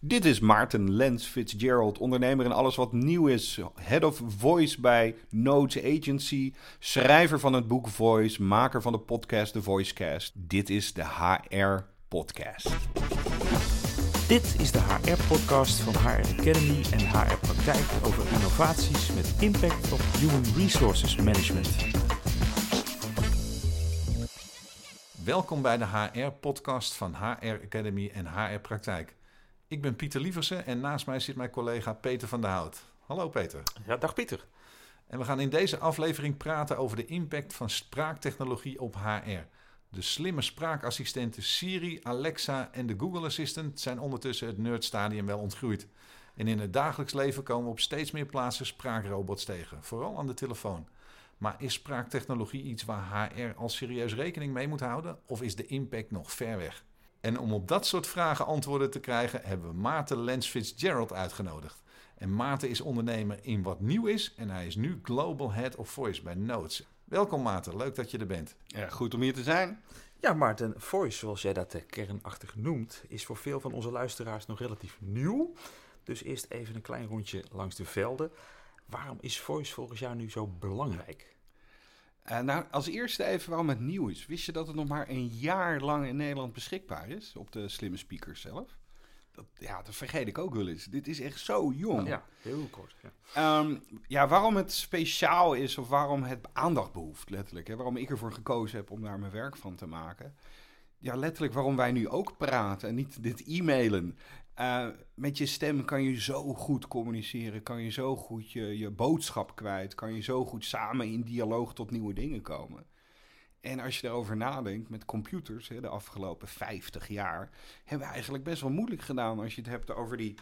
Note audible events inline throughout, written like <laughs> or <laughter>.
Dit is Maarten Lens Fitzgerald, ondernemer in alles wat nieuw is. Head of Voice bij Notes Agency, schrijver van het boek Voice, maker van de podcast The Voicecast. Dit is de HR Podcast. Dit is de HR-podcast van HR Academy en HR Praktijk over innovaties met impact op human resources management. Welkom bij de HR-podcast van HR Academy en HR Praktijk. Ik ben Pieter Lieversen en naast mij zit mijn collega Peter van der Hout. Hallo Peter. Ja, dag Pieter. En we gaan in deze aflevering praten over de impact van spraaktechnologie op HR. De slimme spraakassistenten Siri, Alexa en de Google Assistant zijn ondertussen het nerdstadium wel ontgroeid. En in het dagelijks leven komen we op steeds meer plaatsen spraakrobots tegen, vooral aan de telefoon. Maar is spraaktechnologie iets waar HR al serieus rekening mee moet houden of is de impact nog ver weg? En om op dat soort vragen antwoorden te krijgen, hebben we Maarten Lens Fitzgerald uitgenodigd. En Maarten is ondernemer in wat nieuw is en hij is nu Global Head of Voice bij Notes. Welkom Maarten, leuk dat je er bent. Ja, goed om hier te zijn. Ja, Maarten, Voice, zoals jij dat kernachtig noemt, is voor veel van onze luisteraars nog relatief nieuw. Dus eerst even een klein rondje langs de velden. Waarom is Voice volgens jou nu zo belangrijk? Uh, nou, als eerste even waarom het nieuw is. Wist je dat het nog maar een jaar lang in Nederland beschikbaar is op de slimme speakers zelf? Dat, ja, dat vergeet ik ook wel eens. Dit is echt zo jong. Ja, heel kort. Ja. Um, ja, waarom het speciaal is of waarom het aandacht behoeft, letterlijk. Hè? Waarom ik ervoor gekozen heb om daar mijn werk van te maken. Ja, letterlijk waarom wij nu ook praten en niet dit e-mailen. Uh, met je stem kan je zo goed communiceren, kan je zo goed je, je boodschap kwijt, kan je zo goed samen in dialoog tot nieuwe dingen komen. En als je erover nadenkt, met computers, hè, de afgelopen 50 jaar, hebben we eigenlijk best wel moeilijk gedaan als je het hebt over die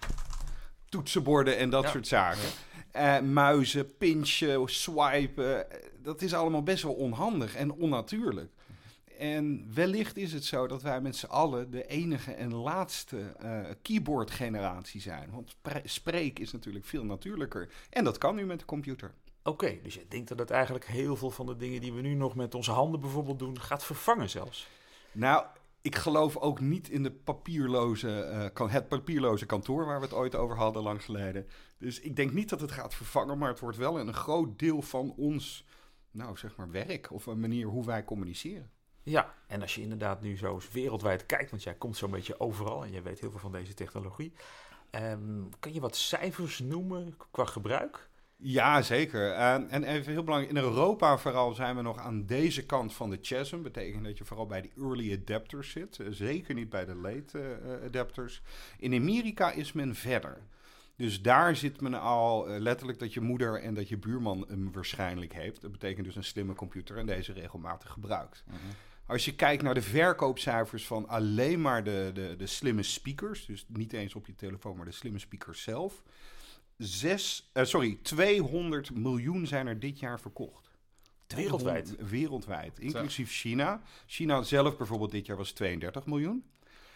toetsenborden en dat soort zaken. Uh, muizen, pinchen, swipen, dat is allemaal best wel onhandig en onnatuurlijk. En wellicht is het zo dat wij met z'n allen de enige en laatste uh, keyboard-generatie zijn. Want spreken is natuurlijk veel natuurlijker. En dat kan nu met de computer. Oké, okay, dus je denkt dat het eigenlijk heel veel van de dingen die we nu nog met onze handen bijvoorbeeld doen, gaat vervangen zelfs? Nou, ik geloof ook niet in de papierloze, uh, het papierloze kantoor waar we het ooit over hadden lang geleden. Dus ik denk niet dat het gaat vervangen, maar het wordt wel een groot deel van ons, nou zeg maar, werk of een manier hoe wij communiceren. Ja, en als je inderdaad nu zo wereldwijd kijkt, want jij komt zo'n beetje overal en jij weet heel veel van deze technologie. Um, kan je wat cijfers noemen qua gebruik? Ja, zeker. Uh, en even heel belangrijk, in Europa vooral zijn we nog aan deze kant van de chasm. Betekent dat je vooral bij de early adapters zit. Uh, zeker niet bij de late uh, adapters. In Amerika is men verder. Dus daar zit men al letterlijk dat je moeder en dat je buurman hem waarschijnlijk heeft. Dat betekent dus een slimme computer en deze regelmatig gebruikt. -huh. Als je kijkt naar de verkoopcijfers van alleen maar de, de, de slimme speakers, dus niet eens op je telefoon, maar de slimme speakers zelf. Zes, uh, sorry, 200 miljoen zijn er dit jaar verkocht. Wereldwijd? Wereldwijd, inclusief China. China zelf bijvoorbeeld dit jaar was 32 miljoen.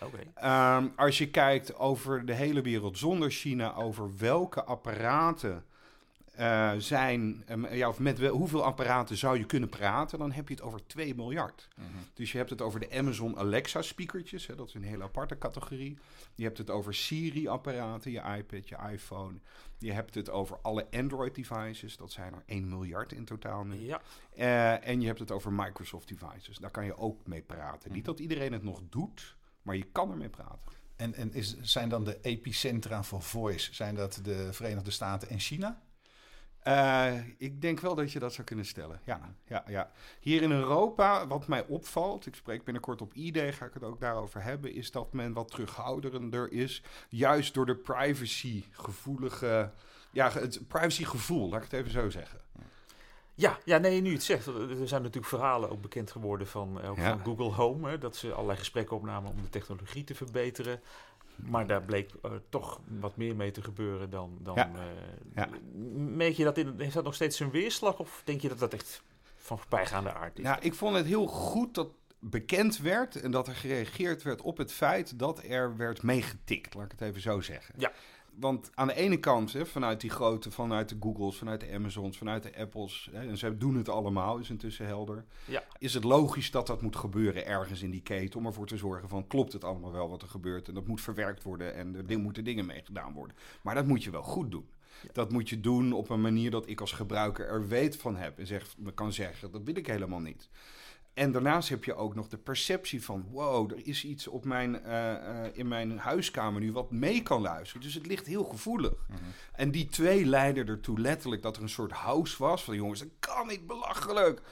Okay. Um, als je kijkt over de hele wereld zonder China, over welke apparaten uh, zijn, um, ja, of met wel, hoeveel apparaten zou je kunnen praten, dan heb je het over 2 miljard. Mhm. Dus je hebt het over de Amazon Alexa speakertjes, hè, dat is een hele aparte categorie. Je hebt het over Siri apparaten, je iPad, je iPhone. Je hebt het over alle Android devices, dat zijn er 1 miljard in totaal nu. Ja. Uh, en je hebt het over Microsoft devices, daar kan je ook mee praten. Niet dat iedereen het nog doet, maar je kan ermee praten. En, en is, zijn dan de epicentra voor voice, zijn dat de Verenigde Staten en China? Uh, ik denk wel dat je dat zou kunnen stellen. Ja, ja, ja. Hier in Europa, wat mij opvalt, ik spreek binnenkort op ID, ga ik het ook daarover hebben, is dat men wat terughoudender is. Juist door de privacygevoelige, ja, het privacygevoel, laat ik het even zo zeggen. Ja, ja, nee, nu het zegt. Er zijn natuurlijk verhalen ook bekend geworden van, ook ja. van Google Home. Hè, dat ze allerlei gesprekken opnamen om de technologie te verbeteren. Maar daar bleek uh, toch wat meer mee te gebeuren dan. dan ja. Uh, ja. Merk je dat in, heeft dat nog steeds zijn weerslag? Of denk je dat dat echt van voorbijgaande aard is? Nou, ik vond het heel goed dat bekend werd en dat er gereageerd werd op het feit dat er werd meegetikt. Laat ik het even zo zeggen. Ja. Want aan de ene kant, hè, vanuit die grote, vanuit de Googles, vanuit de Amazons, vanuit de Apples, hè, en ze doen het allemaal, is intussen helder. Ja. Is het logisch dat dat moet gebeuren ergens in die keten, om ervoor te zorgen van klopt het allemaal wel wat er gebeurt en dat moet verwerkt worden en er moeten dingen mee gedaan worden. Maar dat moet je wel goed doen. Dat moet je doen op een manier dat ik als gebruiker er weet van heb en zeg, kan zeggen dat wil ik helemaal niet. En daarnaast heb je ook nog de perceptie van: wow, er is iets op mijn, uh, uh, in mijn huiskamer nu wat mee kan luisteren. Dus het ligt heel gevoelig. Mm -hmm. En die twee leidden ertoe letterlijk dat er een soort house was van jongens, dat kan niet belachelijk.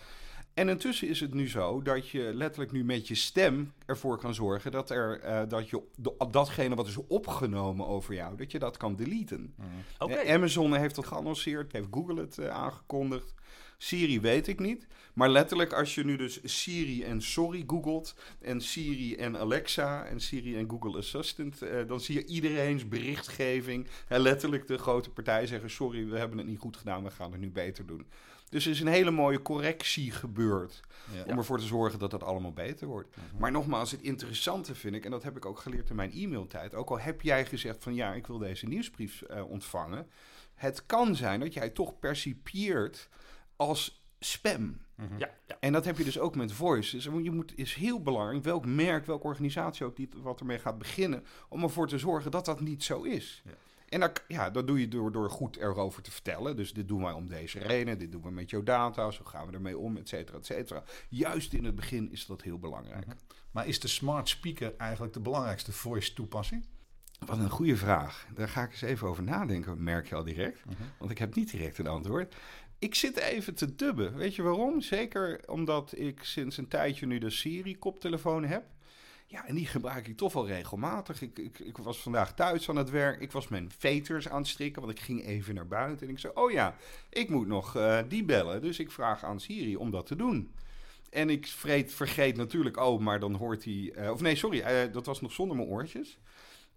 En intussen is het nu zo dat je letterlijk nu met je stem ervoor kan zorgen dat, er, uh, dat je datgene wat is opgenomen over jou, dat je dat kan deleten. Mm. Okay. Amazon heeft dat geannonceerd, heeft Google het uh, aangekondigd. Siri weet ik niet. Maar letterlijk, als je nu dus Siri en Sorry googelt. En Siri en Alexa en Siri en Google Assistant. Uh, dan zie je iedereen's berichtgeving. En letterlijk de grote partijen zeggen: Sorry, we hebben het niet goed gedaan. We gaan het nu beter doen. Dus er is een hele mooie correctie gebeurd. Ja. Om ervoor te zorgen dat het allemaal beter wordt. Mm-hmm. Maar nogmaals, het interessante vind ik, en dat heb ik ook geleerd in mijn e-mailtijd. Ook al heb jij gezegd van ja, ik wil deze nieuwsbrief uh, ontvangen. Het kan zijn dat jij toch percipieert als spam. Mm-hmm. Ja, ja, En dat heb je dus ook met voice. Dus je moet, is heel belangrijk, welk merk, welke organisatie ook die wat ermee gaat beginnen, om ervoor te zorgen dat dat niet zo is. Ja. En dat, ja, dat doe je door, door goed erover te vertellen. Dus dit doen wij om deze reden, dit doen we met jouw data, zo gaan we ermee om, et cetera, et cetera. Juist in het begin is dat heel belangrijk. Mm-hmm. Maar is de smart speaker eigenlijk de belangrijkste voice toepassing? Wat een goede vraag. Daar ga ik eens even over nadenken, merk je al direct. Mm-hmm. Want ik heb niet direct een antwoord. Ik zit even te dubben. Weet je waarom? Zeker omdat ik sinds een tijdje nu de Siri-koptelefoon heb. Ja, en die gebruik ik toch wel regelmatig. Ik, ik, ik, was vandaag thuis aan het werk. Ik was mijn veters aan het strikken, want ik ging even naar buiten. En ik zei, oh ja, ik moet nog uh, die bellen. Dus ik vraag aan Siri om dat te doen. En ik vreet, vergeet natuurlijk, oh, maar dan hoort hij... Uh, of nee, sorry, uh, dat was nog zonder mijn oortjes.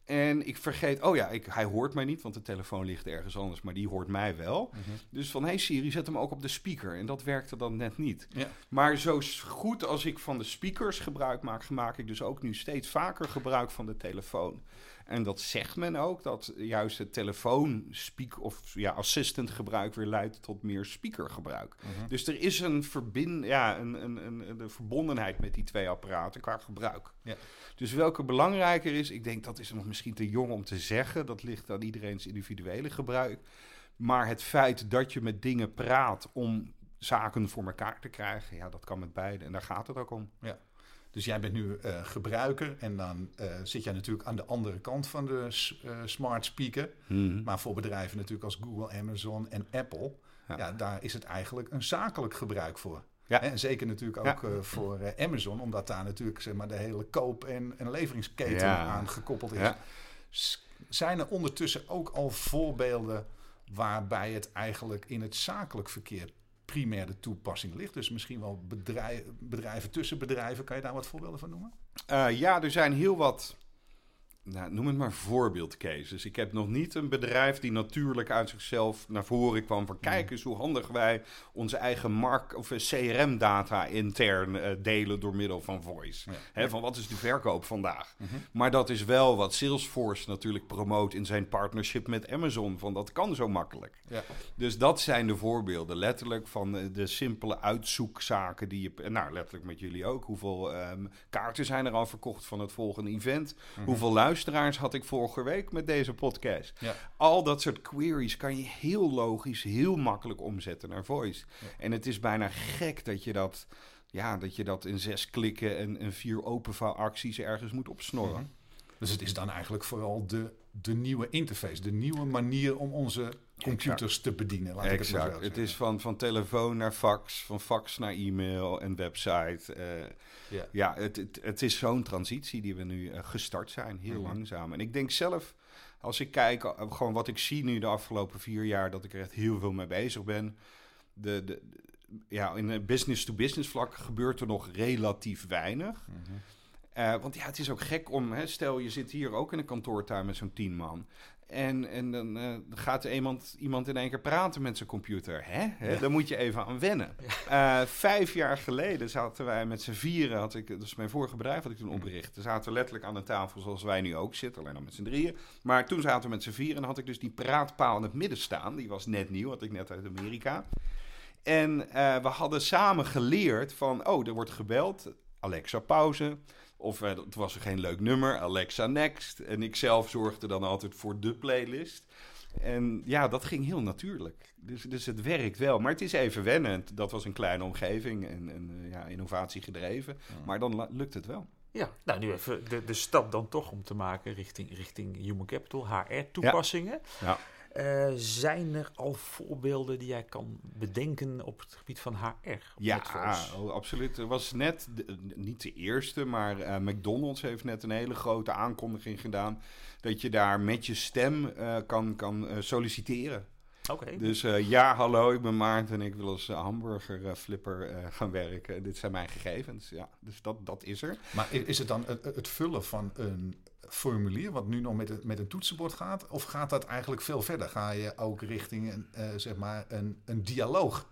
En ik vergeet, oh ja, ik, hij hoort mij niet, want de telefoon ligt ergens anders, maar die hoort mij wel. Mhm. Dus van, hey Siri, zet hem ook op de speaker. En dat werkte dan net niet. Ja. Maar zo goed als ik van de speakers gebruik maak, maak ik dus ook nu steeds vaker gebruik van de telefoon. En dat zegt men ook, dat juist het telefoon speak of ja, assistant gebruik weer leidt tot meer speakergebruik. Mhm. Dus er is een, verbind, ja, een, een, een, een verbondenheid met die twee apparaten qua gebruik. Ja. Dus welke belangrijker is, ik denk dat is nog misschien te jong om te zeggen. Dat ligt aan iedereen's individuele gebruik. Maar het feit dat je met dingen praat om zaken voor elkaar te krijgen, ja, dat kan met beide. En daar gaat het ook om. Ja. Dus jij bent nu uh, gebruiker en dan uh, zit jij natuurlijk aan de andere kant van de uh, smart speaker. Hmm. Maar voor bedrijven natuurlijk als Google, Amazon en Apple, ja. ja daar is het eigenlijk een zakelijk gebruik voor. Ja. En zeker natuurlijk ook Ja. uh, voor uh, Amazon, omdat daar natuurlijk zeg maar, de hele koop- en, en leveringsketen Ja. aan gekoppeld is. Zijn er ondertussen ook al voorbeelden waarbij het eigenlijk in het zakelijk verkeer primair de toepassing ligt? Dus misschien wel bedrijf, bedrijven tussen bedrijven. Kan je daar wat voorbeelden van noemen? Uh, ja, er zijn heel wat, nou, noem het maar voorbeeldcases. Ik heb nog niet een bedrijf die natuurlijk uit zichzelf naar voren kwam van kijk eens hoe handig wij onze eigen mark of eh, CRM-data intern uh, delen door middel van voice. Ja. Van wat is de verkoop vandaag? Mhm. Maar dat is wel wat Salesforce natuurlijk promoot in zijn partnership met Amazon. Van dat kan zo makkelijk. Ja. Dus dat zijn de voorbeelden, letterlijk van eh, de simpele uitzoekzaken die je, nou letterlijk met jullie ook. Hoeveel ehm, kaarten zijn er al verkocht van het volgende event? Mhm. Hoeveel luisteraars had ik vorige week met deze podcast? Ja. Al dat soort queries kan je heel logisch, heel makkelijk omzetten naar voice. Ja. En het is bijna gek dat je dat, ja, dat je dat in zes klikken en, en vier openvouwacties ergens moet opsnorren. Mhm. Dus het is dan eigenlijk vooral de, de nieuwe interface, de nieuwe manier om onze computers te bedienen. Laat ik het maar Exact. zo Het zeggen. is van, van telefoon naar fax, van fax naar e-mail en website. eh, Ja. ja, het, het, het is zo'n transitie die we nu eh, gestart zijn, heel Mhm. langzaam. En ik denk zelf, als ik kijk, eh, gewoon wat ik zie nu de afgelopen vier jaar, dat ik er echt heel veel mee bezig ben. De, de, ja, in een business-to-business vlak gebeurt er nog relatief weinig. Mhm. want ja, het is ook gek om, hè, stel je zit hier ook in een kantoortuin met zo'n tien man. En, en dan uh, gaat iemand, iemand in één keer praten met zijn computer. Hè? Hè? Ja. Daar moet je even aan wennen. Ja. Uh, vijf jaar geleden zaten wij met z'n vieren, had ik, dat is mijn vorige bedrijf wat ik toen opgericht. We zaten letterlijk aan een tafel zoals wij nu ook zitten, alleen dan met z'n drieën. Maar toen zaten we met z'n vieren en had ik dus die praatpaal in het midden staan. Die was net nieuw, had ik net uit Amerika. En uh, we hadden samen geleerd van, oh, er wordt gebeld. Alexa, pauze. Of uh, het was er geen leuk nummer, Alexa Next. En ik zelf zorgde dan altijd voor de playlist. En ja, dat ging heel natuurlijk. Dus, dus het werkt wel. Maar het is even wennen. Dat was een kleine omgeving en, en uh, ja, innovatie gedreven. Ja. Maar dan lukt het wel. Ja, nou nu even de, de stap dan toch om te maken richting, richting Human Capital, HR-toepassingen. Ja. ja. Uh, zijn er al voorbeelden die jij kan bedenken op het gebied van HR? Ja, oh, absoluut. Er was net, de, niet de eerste, maar uh, McDonald's heeft net een hele grote aankondiging gedaan. Dat je daar met je stem uh, kan, kan solliciteren. Okay. Dus ja, hallo, ik ben Maarten en ik wil als hamburger flipper gaan werken. Dit zijn mijn gegevens. Ja, dus dat, dat is er. Maar is het dan het, het vullen van een formulier, wat nu nog met, een, met een toetsenbord gaat? Of gaat dat eigenlijk veel verder? Ga je ook richting een, uh, zeg maar een, een dialoog?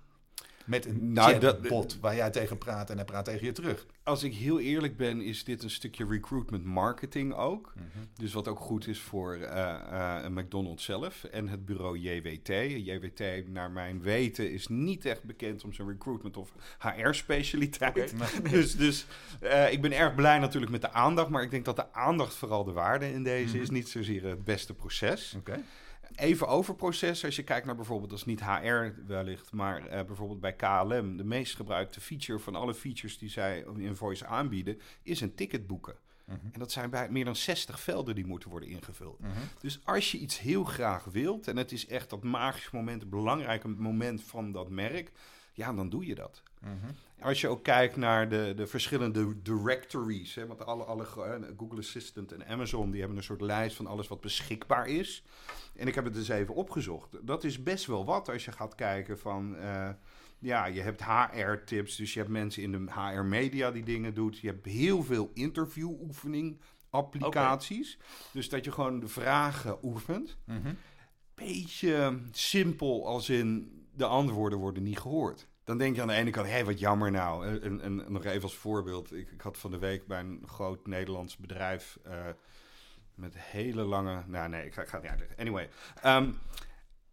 Met een nou, chatbot waar jij tegen praat en hij praat tegen je terug. Als ik heel eerlijk ben, is dit een stukje recruitment marketing ook. Mm -hmm. Dus wat ook goed is voor uh, uh, McDonald's zelf en het bureau JWT. JWT, naar mijn weten, is niet echt bekend om zijn recruitment of HR-specialiteit. Okay. <laughs> dus dus uh, ik ben erg blij natuurlijk met de aandacht. Maar ik denk dat de aandacht vooral de waarde in deze mm -hmm. is. Niet zozeer het beste proces. Okay. Even over proces. Als je kijkt naar bijvoorbeeld, dat is niet HR wellicht, maar uh, bijvoorbeeld bij KLM. De meest gebruikte feature van alle features die zij in Voice aanbieden, is een ticket boeken. Uh -huh. En dat zijn bij meer dan 60 velden die moeten worden ingevuld. Uh -huh. Dus als je iets heel graag wilt, en het is echt dat magische moment, het belangrijke moment van dat merk, ja, dan doe je dat. -huh. Als je ook kijkt naar de, de verschillende directories, hè, want alle, alle Google Assistant en Amazon, die hebben een soort lijst van alles wat beschikbaar is. En ik heb het dus even opgezocht. Dat is best wel wat als je gaat kijken van... Uh, ja, je hebt HR-tips, dus je hebt mensen in de HR-media die dingen doet. Je hebt heel veel interview-oefening applicaties. Okay. Dus dat je gewoon de vragen oefent. Mm -hmm. Beetje simpel als in de antwoorden worden niet gehoord. Dan denk je aan de ene kant, hé, hey, wat jammer nou. En, en, nog even als voorbeeld. Ik, ik, had van de week bij een groot Nederlands bedrijf... Uh, met hele lange. Nou, nee, ik ga, ik ga het niet uitleggen. Anyway. Um,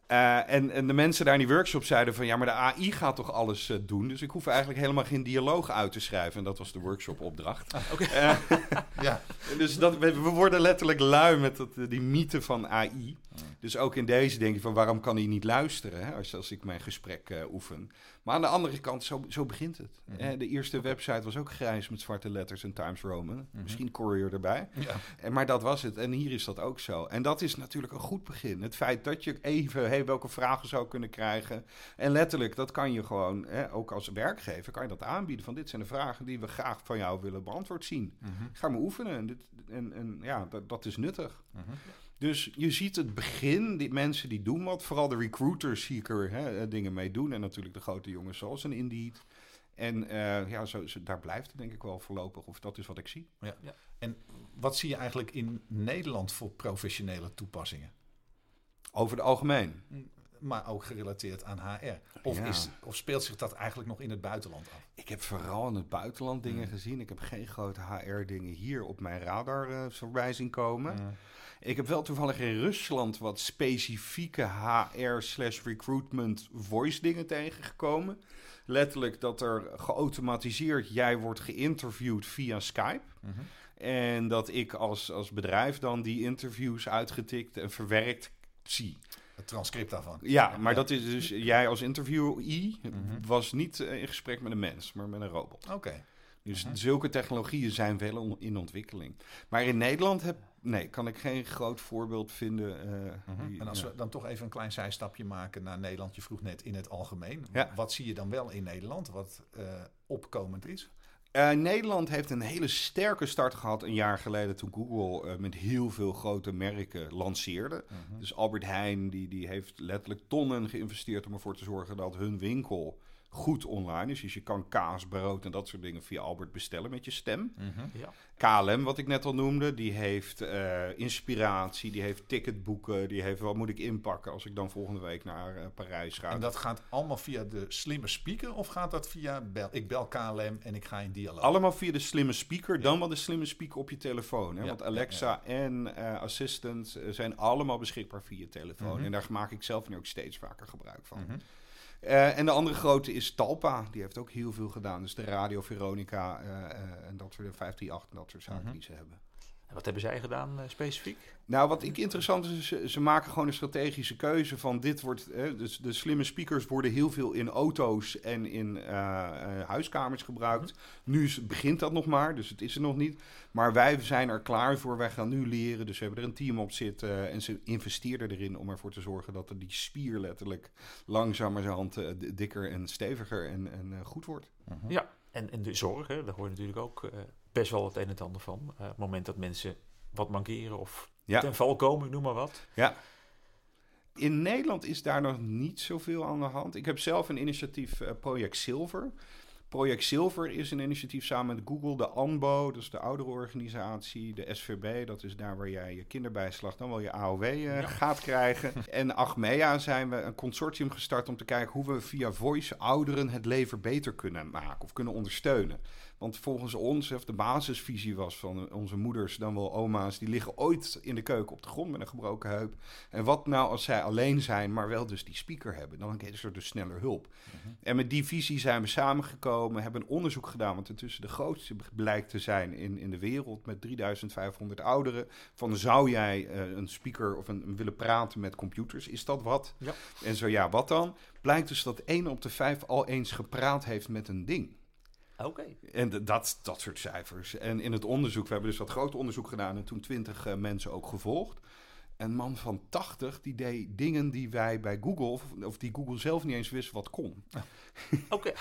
uh, en, en de mensen daar in die workshop zeiden van ja, maar de AI gaat toch alles uh, doen. Dus ik hoef eigenlijk helemaal geen dialoog uit te schrijven. En dat was de workshop-opdracht. Ah, okay. uh, <laughs> ja. <laughs> Dus dat, we, we, worden letterlijk lui met dat, die mythe van AI. Dus ook in deze denk je van waarom kan hij niet luisteren hè, als, als ik mijn gesprek oefen. Maar aan de andere kant, zo, zo begint het. Mm -hmm. de eerste website was ook grijs met zwarte letters en Times Roman. Mm -hmm. Misschien Courier erbij. Ja. En, maar dat was het. En hier is dat ook zo. En dat is natuurlijk een goed begin. Het feit dat je even, hey, welke vragen zou kunnen krijgen. En letterlijk, dat kan je gewoon, hè, ook als werkgever, kan je dat aanbieden. Van dit zijn de vragen die we graag van jou willen beantwoord zien. Mm -hmm. Ga maar oefenen. En, dit, en, en ja, dat, dat is nuttig. Dus je ziet het begin, die mensen die doen wat. Vooral de recruiters zie ik er hè, dingen mee doen. En natuurlijk de grote jongens zoals een Indeed. En uh, ja, zo, zo, daar blijft het denk ik wel voorlopig. Of dat is wat ik zie. Ja. ja. En wat zie je eigenlijk in Nederland voor professionele toepassingen? Over het algemeen? Maar ook gerelateerd aan HR. Of, ja. is, of speelt zich dat eigenlijk nog in het buitenland af? Ik heb vooral in het buitenland dingen mm. gezien. Ik heb geen grote HR-dingen hier op mijn radar uh, voorbij zien komen. Mm. Ik heb wel toevallig in Rusland wat specifieke HR slash recruitment voice dingen tegengekomen. Letterlijk dat er geautomatiseerd jij wordt geïnterviewd via Skype. Mm -hmm. En dat ik als, als bedrijf dan die interviews uitgetikt en verwerkt zie. Het transcript daarvan. Ja, maar ja. dat is dus jij als interviewee mm -hmm. was niet in gesprek met een mens, maar met een robot. Oké. Okay. Dus -huh. zulke technologieën zijn wel in ontwikkeling. Maar in Nederland heb, nee, kan ik geen groot voorbeeld vinden. Uh, -huh. die, en als ja. we dan toch even een klein zijstapje maken naar Nederland. Je vroeg net in het algemeen. Ja. Wat zie je dan wel in Nederland wat uh, opkomend is? Uh, Nederland heeft een hele sterke start gehad een jaar geleden toen Google uh, met heel veel grote merken lanceerde. Uh -huh. Dus Albert Heijn die, die heeft letterlijk tonnen geïnvesteerd om ervoor te zorgen dat hun winkel goed online is. Dus je kan kaas, brood en dat soort dingen via Albert bestellen met je stem. Mhm. Ja. KLM, wat ik net al noemde, die heeft eh, inspiratie, die heeft ticketboeken, die heeft wat moet ik inpakken als ik dan volgende week naar eh, Parijs ga. En dat gaat allemaal via de slimme speaker of gaat dat via bel, ik bel KLM en ik ga in dialoog? Allemaal via de slimme speaker, dan wel de slimme speaker op je telefoon. Hè? Ja, Want ja, Alexa en eh, Assistant zijn allemaal beschikbaar via telefoon. Mhm. En daar maak ik zelf nu ook steeds vaker gebruik van. Mhm. En de andere grote is Talpa. Die heeft ook heel veel gedaan. Dus de Radio Veronica en dat soort 538 en dat soort zaken Mhm. die ze hebben. En wat hebben zij gedaan eh, specifiek? Nou, wat ik interessant is, ze, ze maken gewoon een strategische keuze van dit wordt, eh, dus de slimme speakers worden heel veel in auto's en in eh, eh, huiskamers gebruikt. Nu is- begint dat nog maar, dus het is er nog niet. Maar wij zijn er klaar voor, wij gaan nu leren, dus we hebben er een team op zitten en ze investeerden erin om ervoor te zorgen dat er die spier letterlijk langzamerhand eh, dikker en steviger en, en eh, goed wordt. Mhm. Ja, en, en de zorg, hè, daar hoor je natuurlijk ook eh, best wel het een en het ander van. Eh, op het moment dat mensen wat mankeren of Ja. ten val komen, noem maar wat. Ja. In Nederland is daar nog niet zoveel aan de hand. Ik heb zelf een initiatief, eh, Project Silver. Project Silver is een initiatief samen met Google, de ANBO, dat is de ouderenorganisatie, de SVB, dat is daar waar jij je kinderbijslag, dan wel je AOW eh, Ja. gaat krijgen. <laughs> en Achmea zijn we een consortium gestart om te kijken hoe we via voice ouderen het leven beter kunnen maken of kunnen ondersteunen. Want volgens ons, of de basisvisie was van onze moeders, dan wel oma's, die liggen ooit in de keuken op de grond met een gebroken heup. En wat nou als zij alleen zijn, maar wel dus die speaker hebben? Dan is er dus sneller hulp. En met die visie zijn we samengekomen, hebben een onderzoek gedaan, wat intussen de grootste blijkt te zijn in, in de wereld, met 3500 ouderen. Van zou jij eh, een speaker of een, willen praten met computers? Is dat wat? Ja. En zo ja, wat dan? Blijkt dus dat 1 op de 5 al eens gepraat heeft met een ding. Oké. En dat, dat soort cijfers. En in het onderzoek, we hebben dus dat groot onderzoek gedaan en toen 20 eh, mensen ook gevolgd. Een man van 80 die deed dingen die wij bij Google, of, of die Google zelf niet eens wist wat kon. <laughs> Oké.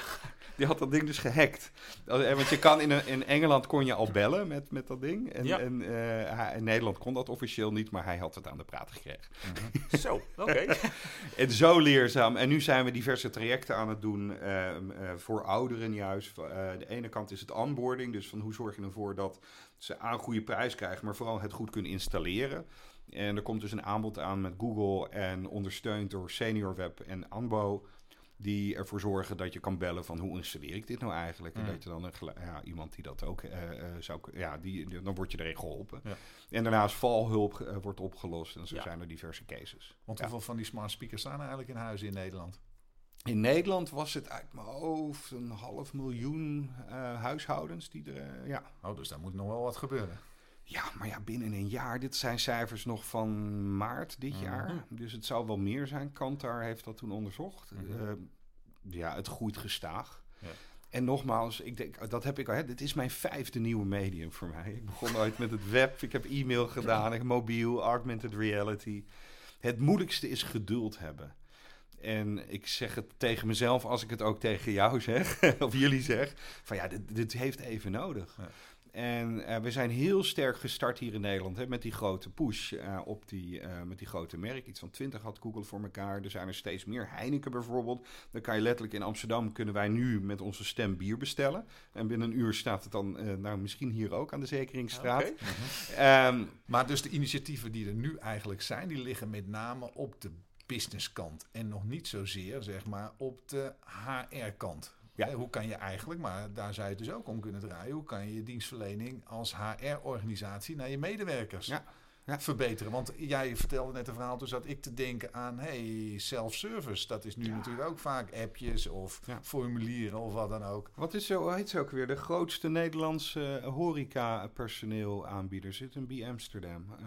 Die had dat ding dus gehackt. Eh, Want je kan in, een- in Engeland kon je al bellen met, met dat ding. En, Ja. en eh, in Nederland kon dat officieel niet, maar hij had het aan de praat gekregen. Zo, oké. <laughs> En zo leerzaam. En nu zijn we diverse trajecten aan het doen ehm, eh, voor ouderen juist. De ene kant is het onboarding. Dus van hoe zorg je ervoor dat ze aan goede prijs krijgen, maar vooral het goed kunnen installeren. En er komt dus een aanbod aan met Google en ondersteund door Senior Web en Anbo. Die ervoor zorgen dat je kan bellen van hoe installeer ik dit nou eigenlijk? En Mm. dat je dan een, ja, iemand die dat ook eh, zou kunnen, ja, die, dan word je erin geholpen. Ja. En daarnaast valhulp eh, wordt opgelost. En zo zijn er diverse cases. Want hoeveel van die smart speakers staan er eigenlijk in huis in Nederland? In Nederland was het uit mijn hoofd een half miljoen huishoudens die er. ja. Oh, dus daar moet nog wel wat gebeuren. Ja, maar ja, binnen een jaar. Dit zijn cijfers nog van maart dit Mhm. jaar. Dus het zou wel meer zijn. Kantar heeft dat toen onderzocht. Mhm. Eh, ja, het groeit gestaag. Ja. En nogmaals, ik denk, dat heb ik al. Hè, dit is mijn vijfde nieuwe medium voor mij. Ik begon <laughs> ooit met het web. Ik heb e-mail gedaan. Ik mobiel, augmented reality. Het moeilijkste is geduld hebben. En ik zeg het tegen mezelf als ik het ook tegen jou <laughs> zeg, of jullie zeg, van ja, dit, dit heeft even nodig. Ja. En eh, we zijn heel sterk gestart hier in Nederland hè, met die grote push eh, op die, eh, met die grote merk. Iets van 20 had Google voor elkaar. Er zijn er steeds meer. Heineken bijvoorbeeld. Dan kan je letterlijk in Amsterdam kunnen wij nu met onze stem bier bestellen. En binnen een uur staat het dan, nou misschien hier ook aan de Zekeringstraat. Ehm, Maar dus de initiatieven die er nu eigenlijk zijn, die liggen met name op de businesskant. En nog niet zozeer, zeg maar, op de HR-kant. Ja. Hè, Hoe kan je eigenlijk, maar daar zou je het dus ook om kunnen draaien, hoe kan je je dienstverlening als HR-organisatie naar je medewerkers Ja, ja. verbeteren? Want jij vertelde net een verhaal, toen zat ik te denken aan, hey, self-service. Dat is nu natuurlijk ook vaak appjes of Ja. formulieren of wat dan ook. Wat is zo, heet ze ook weer? De grootste Nederlandse horeca-personeel aanbieder zit in B Amsterdam. Eh,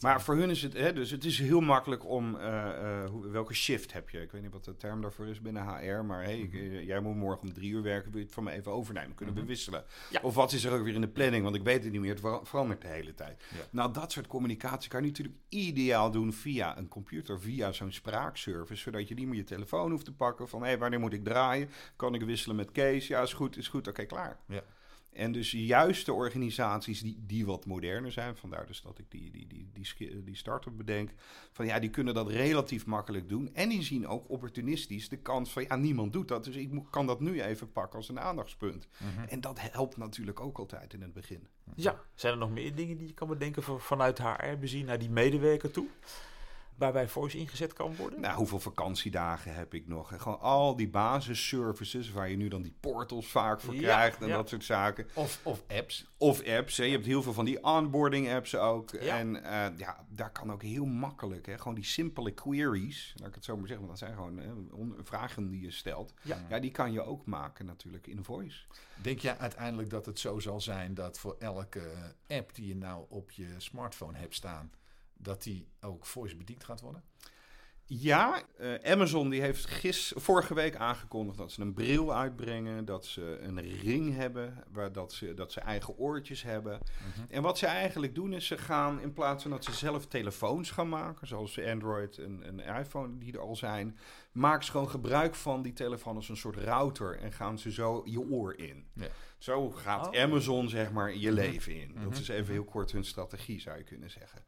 maar voor hun is het, hè, dus het is heel makkelijk om, eh, eh, hoe- welke shift heb je? Ik weet niet wat de term daarvoor is binnen HR, maar hey, ik, eh, jij moet morgen om drie uur werken, wil je het van me even overnemen? Kunnen Mhm. we wisselen? Ja. Of wat is er ook weer in de planning? Want ik weet het niet meer, het vera- verandert de hele tijd. Ja. Nou, dat soort communicatie kan je natuurlijk ideaal doen via een computer, via zo'n spraakservice, zodat je niet meer je telefoon hoeft te pakken van hé, wanneer moet ik draaien? Kan ik wisselen met Kees? Ja, is goed, is goed, oké, klaar. Ja. En dus juist de organisaties die, die wat moderner zijn, vandaar dus dat ik die, die, die, die, die start-up bedenk, van ja, die kunnen dat relatief makkelijk doen. En die zien ook opportunistisch de kans van ja, niemand doet dat, dus ik kan dat nu even pakken als een aandachtspunt. Mhm. En dat helpt natuurlijk ook altijd in het begin. Ja, zijn er nog meer dingen die je kan bedenken vanuit HR bezien naar die medewerker toe? Waarbij Voice ingezet kan worden? Nou, hoeveel vakantiedagen heb ik nog? gewoon al die basisservices waar je nu dan die portals vaak voor krijgt en dat soort zaken. Of, of apps. Of apps. Hè. Je hebt heel veel van die onboarding apps ook. En uh, ja, daar kan ook heel makkelijk, hè, gewoon die simpele queries, laat ik het zo maar zeggen, want dat zijn gewoon hè, vragen die je stelt. Ja. die kan je ook maken natuurlijk in Voice. Denk jij uiteindelijk dat het zo zal zijn dat voor elke app die je nou op je smartphone hebt staan dat die ook voice bediend gaat worden? Ja, uh, Amazon die heeft gis, vorige week aangekondigd dat ze een bril uitbrengen, dat ze een ring hebben, waar dat, ze, dat ze eigen oortjes hebben. Mhm. En wat ze eigenlijk doen is ze gaan, in plaats van dat ze zelf telefoons gaan maken, zoals Android en, en iPhone die er al zijn, maken ze gewoon gebruik van die telefoon als een soort router en gaan ze zo je oor in. Ja. Zo gaat oh. Amazon zeg maar je mhm. leven in. Dat mhm. is even heel kort hun strategie zou je kunnen zeggen.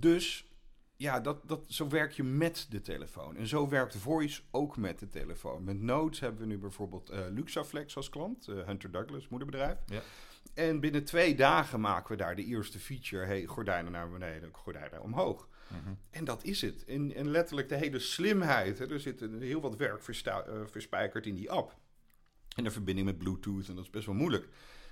Dus ja, dat, dat, zo werk je met de telefoon. En zo werkt Voice ook met de telefoon. Met Notes hebben we nu bijvoorbeeld uh, Luxaflex als klant. Uh, Hunter Douglas, moederbedrijf. Ja. En binnen twee dagen maken we daar de eerste feature. Hey, gordijnen naar beneden, gordijnen omhoog. Mhm. En dat is het. En, en, letterlijk de hele slimheid. Hè. Er zit heel wat werk uh, verspijkerd in die app. En de verbinding met Bluetooth. En dat is best wel moeilijk.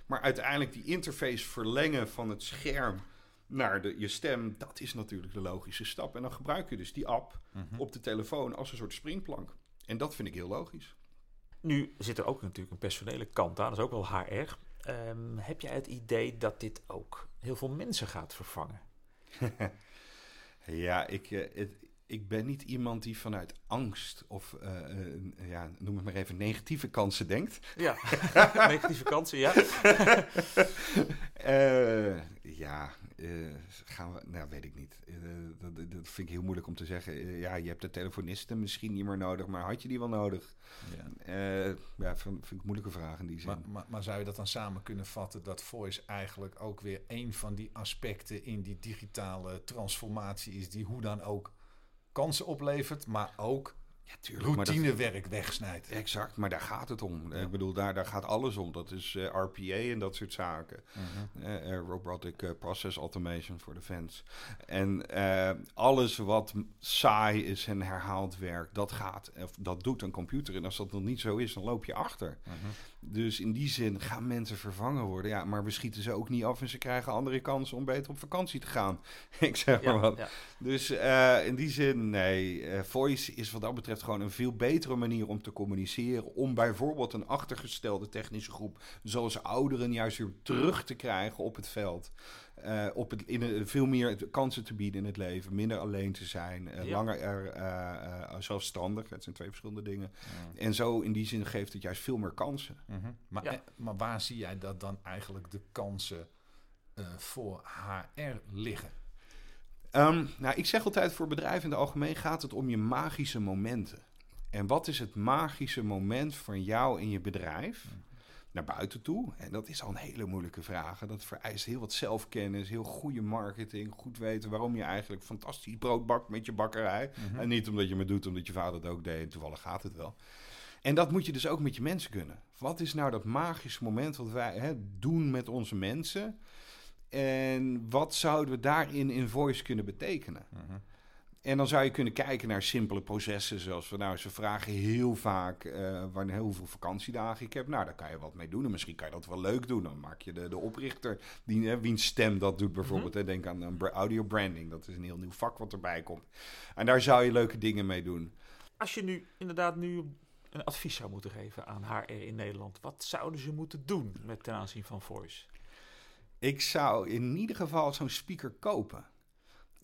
Maar uiteindelijk die interface verlengen van het scherm naar de, je stem, dat is natuurlijk de logische stap. En dan gebruik je dus die app mhm. op de telefoon als een soort springplank. En dat vind ik heel logisch. Nu zit er ook natuurlijk een personele kant aan, dat is ook wel HR. Ehm, heb jij het idee dat dit ook heel veel mensen gaat vervangen? <laughs> ja, ik, uh, ik ben niet iemand die vanuit angst of, uh, uh, ja, noem het maar even, negatieve kansen denkt. Ja, <laughs> negatieve kansen, ja. <laughs> ja, uh, gaan we, nou weet ik niet. Uh, dat, dat, vind ik heel moeilijk om te zeggen. Uh, ja, je hebt de telefonisten misschien niet meer nodig, maar had je die wel nodig? Ja, ja vind, vind, ik moeilijke vragen in die zin. Maar, maar, maar, zou je dat dan samen kunnen vatten dat voice eigenlijk ook weer een van die aspecten in die digitale transformatie is, die hoe dan ook kansen oplevert, maar ook ja, tuurlijk, routinewerk wegsnijdt. Exact, maar daar gaat het om. Ik bedoel, daar, daar gaat alles om. Dat is uh, eh, RPA en dat soort zaken. Mhm. Eh, eh, robotic Process Automation voor de fans. En alles wat saai is en herhaald werk, dat gaat, of dat doet een computer. En als dat nog niet zo is, dan loop je achter. Mhm. Dus in die zin gaan mensen vervangen worden. Ja, maar we schieten ze ook niet af en ze krijgen andere kansen om beter op vakantie te gaan. <laughs> Ik zeg maar wat. Dus in die zin, nee. voice is wat dat betreft gewoon een veel betere manier om te communiceren. Om bijvoorbeeld een achtergestelde technische groep, zoals ouderen, juist weer terug te krijgen op het veld. Uh, op het, in veel meer kansen te bieden in het leven, minder alleen te zijn, uh, langer er, uh, zelfstandig. Het zijn twee verschillende dingen. En zo in die zin geeft het juist veel meer kansen. Mhm. maar, maar waar zie jij dat dan eigenlijk de kansen voor HR liggen? Um, nou, ik zeg altijd voor bedrijven in het algemeen gaat het om je magische momenten. En wat is het magische moment van jou in je bedrijf? Naar buiten toe. En dat is al een hele moeilijke vraag. Dat vereist heel wat zelfkennis, heel goede marketing, goed weten waarom je eigenlijk fantastisch brood bakt met je bakkerij. Mhm. En niet omdat je het doet omdat je vader het ook deed en toevallig gaat het wel. En dat moet je dus ook met je mensen kunnen. Wat is nou dat magische moment wat wij hè, doen met onze mensen? En wat zouden we daarin in voice kunnen betekenen? Mhm. En dan zou je kunnen kijken naar simpele processen, zoals we nou, ze vragen heel vaak uh, wanneer, hoeveel vakantiedagen ik heb. Nou, daar kan je wat mee doen. En misschien kan je dat wel leuk doen. Dan maak je de, de oprichter, die, hè, wiens stem dat doet bijvoorbeeld. Mm Denk aan audio branding. Dat is een heel nieuw vak wat erbij komt. En daar zou je leuke dingen mee doen. Als je nu inderdaad nu een advies zou moeten geven aan HR in Nederland, wat zouden ze moeten doen met ten aanzien van voice? Ik zou in ieder geval zo'n speaker kopen.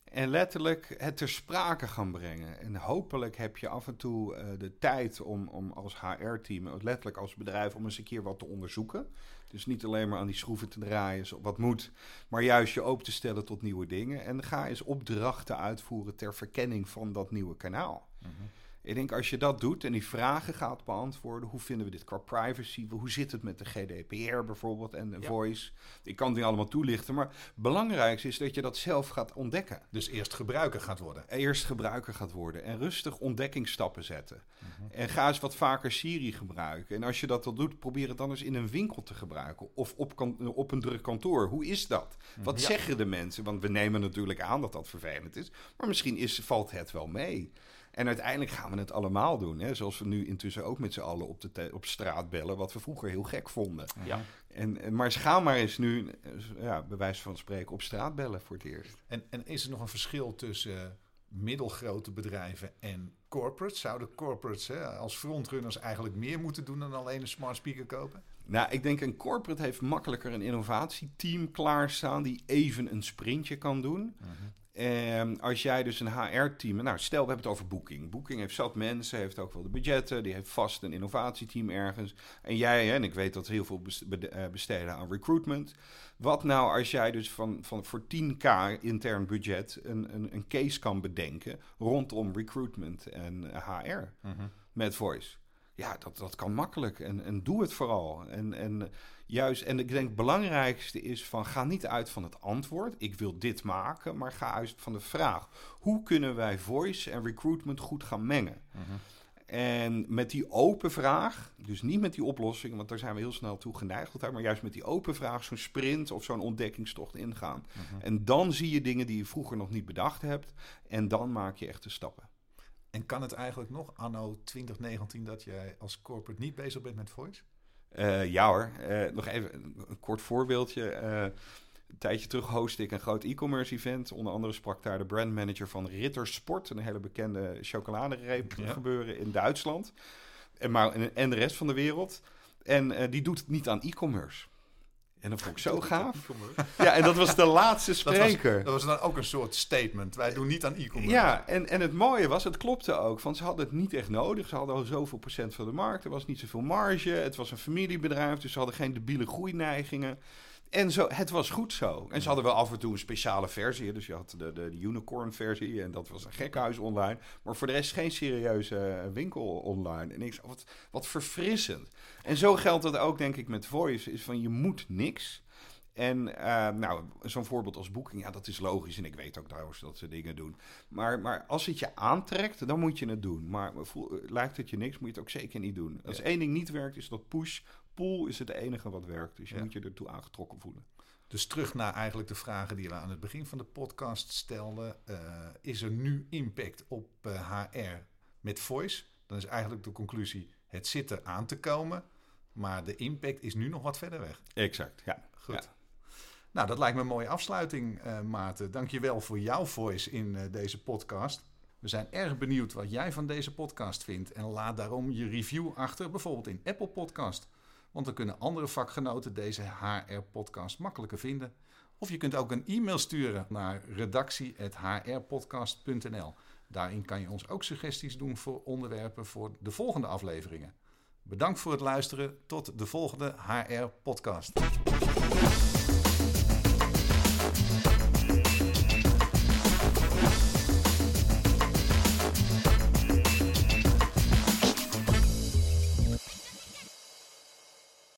En letterlijk het ter sprake gaan brengen. En hopelijk heb je af en toe uh, de tijd om, om als HR-team, letterlijk als bedrijf, om eens een keer wat te onderzoeken. Dus niet alleen maar aan die schroeven te draaien, wat moet, maar juist je open te stellen tot nieuwe dingen. En ga eens opdrachten uitvoeren ter verkenning van dat nieuwe kanaal. Mhm. Ik denk als je dat doet en die vragen gaat beantwoorden, hoe vinden we dit qua privacy? Hoe zit het met de GDPR bijvoorbeeld en de voice? Ik kan het niet allemaal toelichten, maar het belangrijkste is dat je dat zelf gaat ontdekken. Dus eerst gebruiker gaat worden. Eerst gebruiker gaat worden en rustig ontdekkingsstappen zetten. Mhm. En ga eens wat vaker Siri gebruiken. En als je dat al doet, probeer het dan eens in een winkel te gebruiken of op, op een druk kantoor. Hoe is dat? Mhm. Wat zeggen de mensen? Want we nemen natuurlijk aan dat dat vervelend is, maar misschien is, valt het wel mee. En uiteindelijk gaan we het allemaal doen. Hè? Zoals we nu intussen ook met z'n allen op, de op straat bellen, wat we vroeger heel gek vonden. Ja. En, maar ga maar eens nu, ja, bij wijze van spreken, op straat bellen voor het eerst. En, en is er nog een verschil tussen uh, middelgrote bedrijven en corporates? Zouden corporates hè, als frontrunners eigenlijk meer moeten doen dan alleen een smart speaker kopen? Nou, ik denk een corporate heeft makkelijker een innovatieteam klaarstaan die even een sprintje kan doen. Mhm. En als jij dus een HR-team... Nou, stel, we hebben het over Booking. Booking heeft zat mensen, heeft ook wel de budgetten... die heeft vast een innovatieteam ergens. En jij, en ik weet dat heel veel eh, besteden aan recruitment... Wat nou als jij dus van, van voor 10k intern budget... een, een, een case kan bedenken rondom recruitment en HR mhm. met voice... Ja, dat, dat kan makkelijk. En, en doe het vooral. En, en juist, en ik denk het belangrijkste is van ga niet uit van het antwoord. Ik wil dit maken, maar ga uit van de vraag. Hoe kunnen wij voice en recruitment goed gaan mengen? En met die open vraag, dus niet met die oplossing, want daar zijn we heel snel toe geneigd, maar juist met die open vraag zo'n sprint of zo'n ontdekkingstocht ingaan. Mhm. En dan zie je dingen die je vroeger nog niet bedacht hebt en dan maak je echte stappen. En kan het eigenlijk nog, anno 2019, dat jij als corporate niet bezig bent met voice? Uh, ja hoor, uh, nog even een kort voorbeeldje. Uh, een tijdje terug host ik een groot e-commerce event. Onder andere sprak daar de brandmanager van Rittersport, een hele bekende chocoladereep gebeuren in Duitsland. En, maar, en de rest van de wereld. En die doet het niet aan e-commerce. En dat vond ik zo gaaf. Ja, en dat was de laatste spreker. Dat was, dan ook een soort statement. Wij doen niet aan e-commerce. Ja, en, en het mooie was, het klopte ook. Want ze hadden het niet echt nodig. Ze hadden al zoveel procent van de markt. Er was niet zoveel marge. Het was een familiebedrijf, dus ze hadden geen debiele groeineigingen. En zo, het was goed zo. En ze hadden wel af en toe een speciale versie. Dus je had de, de, de unicorn versie en dat was een gekhuis online. Maar voor de rest geen serieuze eh, winkel online. En ik zei, wat, wat verfrissend. En zo geldt dat ook denk ik met voice. Is van je moet niks. En uh, nou, zo'n voorbeeld als Booking, ja, dat is logisch. En ik weet ook trouwens dat ze dingen doen. Maar, maar als het je aantrekt, dan moet je het doen. Maar voel, lijkt het je niks, moet je het ook zeker niet doen. Als één ding niet werkt, is dat push pool is het enige wat werkt. Dus je moet je ertoe aangetrokken voelen. Dus terug naar eigenlijk de vragen die we aan het begin van de podcast stelden. Uh, is er nu impact op HR eh, met voice? Dan is eigenlijk de conclusie, het zit er aan te komen. Maar de impact is nu nog wat verder weg. Exact, ja. Goed. Nou, dat lijkt me een mooie afsluiting, uh, Maarten. Dank je wel voor jouw voice in deze podcast. We zijn erg benieuwd wat jij van deze podcast vindt. En laat daarom je review achter, bijvoorbeeld in Apple Podcast. Want dan kunnen andere vakgenoten deze HR-podcast makkelijker vinden. Of je kunt ook een e-mail sturen naar redactie.hrpodcast.nl. Daarin kan je ons ook suggesties doen voor onderwerpen voor de volgende afleveringen. Bedankt voor het luisteren. Tot de volgende HR-podcast.